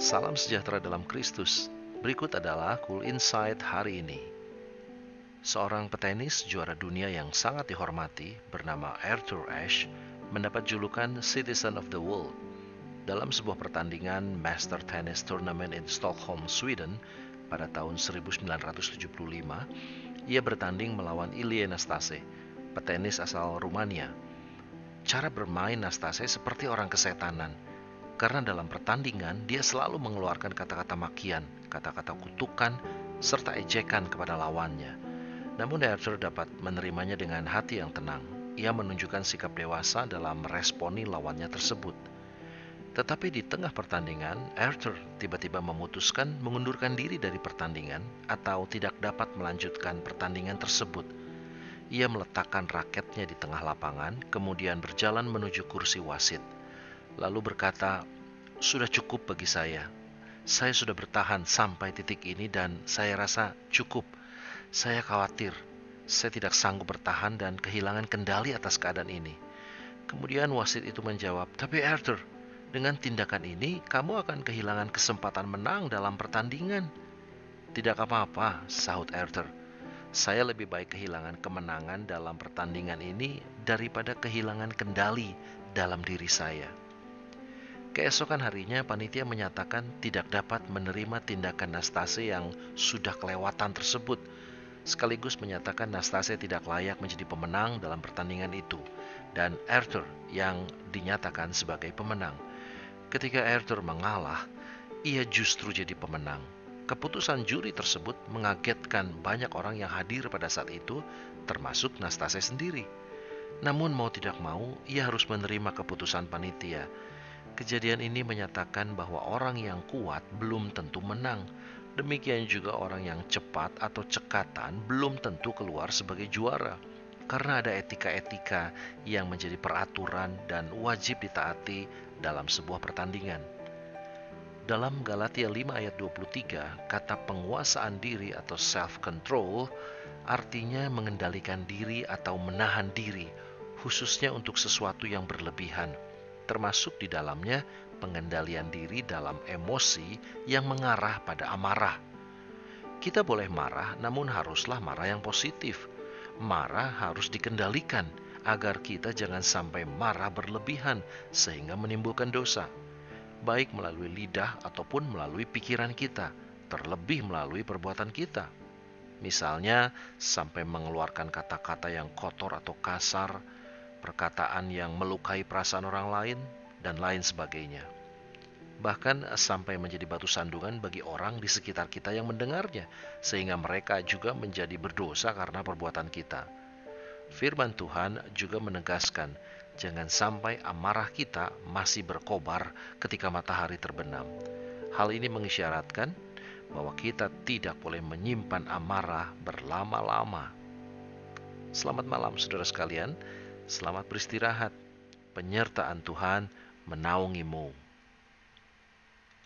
Salam sejahtera dalam Kristus. Berikut adalah Cool Insight hari ini. Seorang petenis juara dunia yang sangat dihormati bernama Arthur Ashe mendapat julukan Citizen of the World. Dalam sebuah pertandingan Master Tennis Tournament in Stockholm, Sweden pada tahun 1975, ia bertanding melawan Ilie Nastase, petenis asal Rumania. Cara bermain Nastase seperti orang kesetanan – karena dalam pertandingan dia selalu mengeluarkan kata-kata makian, kata-kata kutukan, serta ejekan kepada lawannya. Namun Arthur dapat menerimanya dengan hati yang tenang. Ia menunjukkan sikap dewasa dalam meresponi lawannya tersebut. Tetapi di tengah pertandingan, Arthur tiba-tiba memutuskan mengundurkan diri dari pertandingan atau tidak dapat melanjutkan pertandingan tersebut. Ia meletakkan raketnya di tengah lapangan, kemudian berjalan menuju kursi wasit lalu berkata, "Sudah cukup bagi saya. Saya sudah bertahan sampai titik ini, dan saya rasa cukup. Saya khawatir saya tidak sanggup bertahan dan kehilangan kendali atas keadaan ini." Kemudian wasit itu menjawab, "Tapi Arthur, dengan tindakan ini kamu akan kehilangan kesempatan menang dalam pertandingan." "Tidak apa-apa," sahut Arthur. Saya lebih baik kehilangan kemenangan dalam pertandingan ini daripada kehilangan kendali dalam diri saya. Keesokan harinya, panitia menyatakan tidak dapat menerima tindakan Nastase yang sudah kelewatan tersebut, sekaligus menyatakan Nastase tidak layak menjadi pemenang dalam pertandingan itu, dan Arthur yang dinyatakan sebagai pemenang. Ketika Arthur mengalah, ia justru jadi pemenang. Keputusan juri tersebut mengagetkan banyak orang yang hadir pada saat itu, termasuk Nastase sendiri. Namun mau tidak mau, ia harus menerima keputusan panitia Kejadian ini menyatakan bahwa orang yang kuat belum tentu menang. Demikian juga orang yang cepat atau cekatan belum tentu keluar sebagai juara. Karena ada etika-etika yang menjadi peraturan dan wajib ditaati dalam sebuah pertandingan. Dalam Galatia 5 ayat 23, kata penguasaan diri atau self-control artinya mengendalikan diri atau menahan diri, khususnya untuk sesuatu yang berlebihan termasuk di dalamnya pengendalian diri dalam emosi yang mengarah pada amarah. Kita boleh marah, namun haruslah marah yang positif. Marah harus dikendalikan agar kita jangan sampai marah berlebihan sehingga menimbulkan dosa, baik melalui lidah ataupun melalui pikiran kita, terlebih melalui perbuatan kita. Misalnya, sampai mengeluarkan kata-kata yang kotor atau kasar, perkataan yang melukai perasaan orang lain, dan lain sebagainya. Bahkan sampai menjadi batu sandungan bagi orang di sekitar kita yang mendengarnya, sehingga mereka juga menjadi berdosa karena perbuatan kita. Firman Tuhan juga menegaskan, jangan sampai amarah kita masih berkobar ketika matahari terbenam. Hal ini mengisyaratkan bahwa kita tidak boleh menyimpan amarah berlama-lama. Selamat malam, saudara sekalian. Selamat beristirahat. Penyertaan Tuhan menaungimu.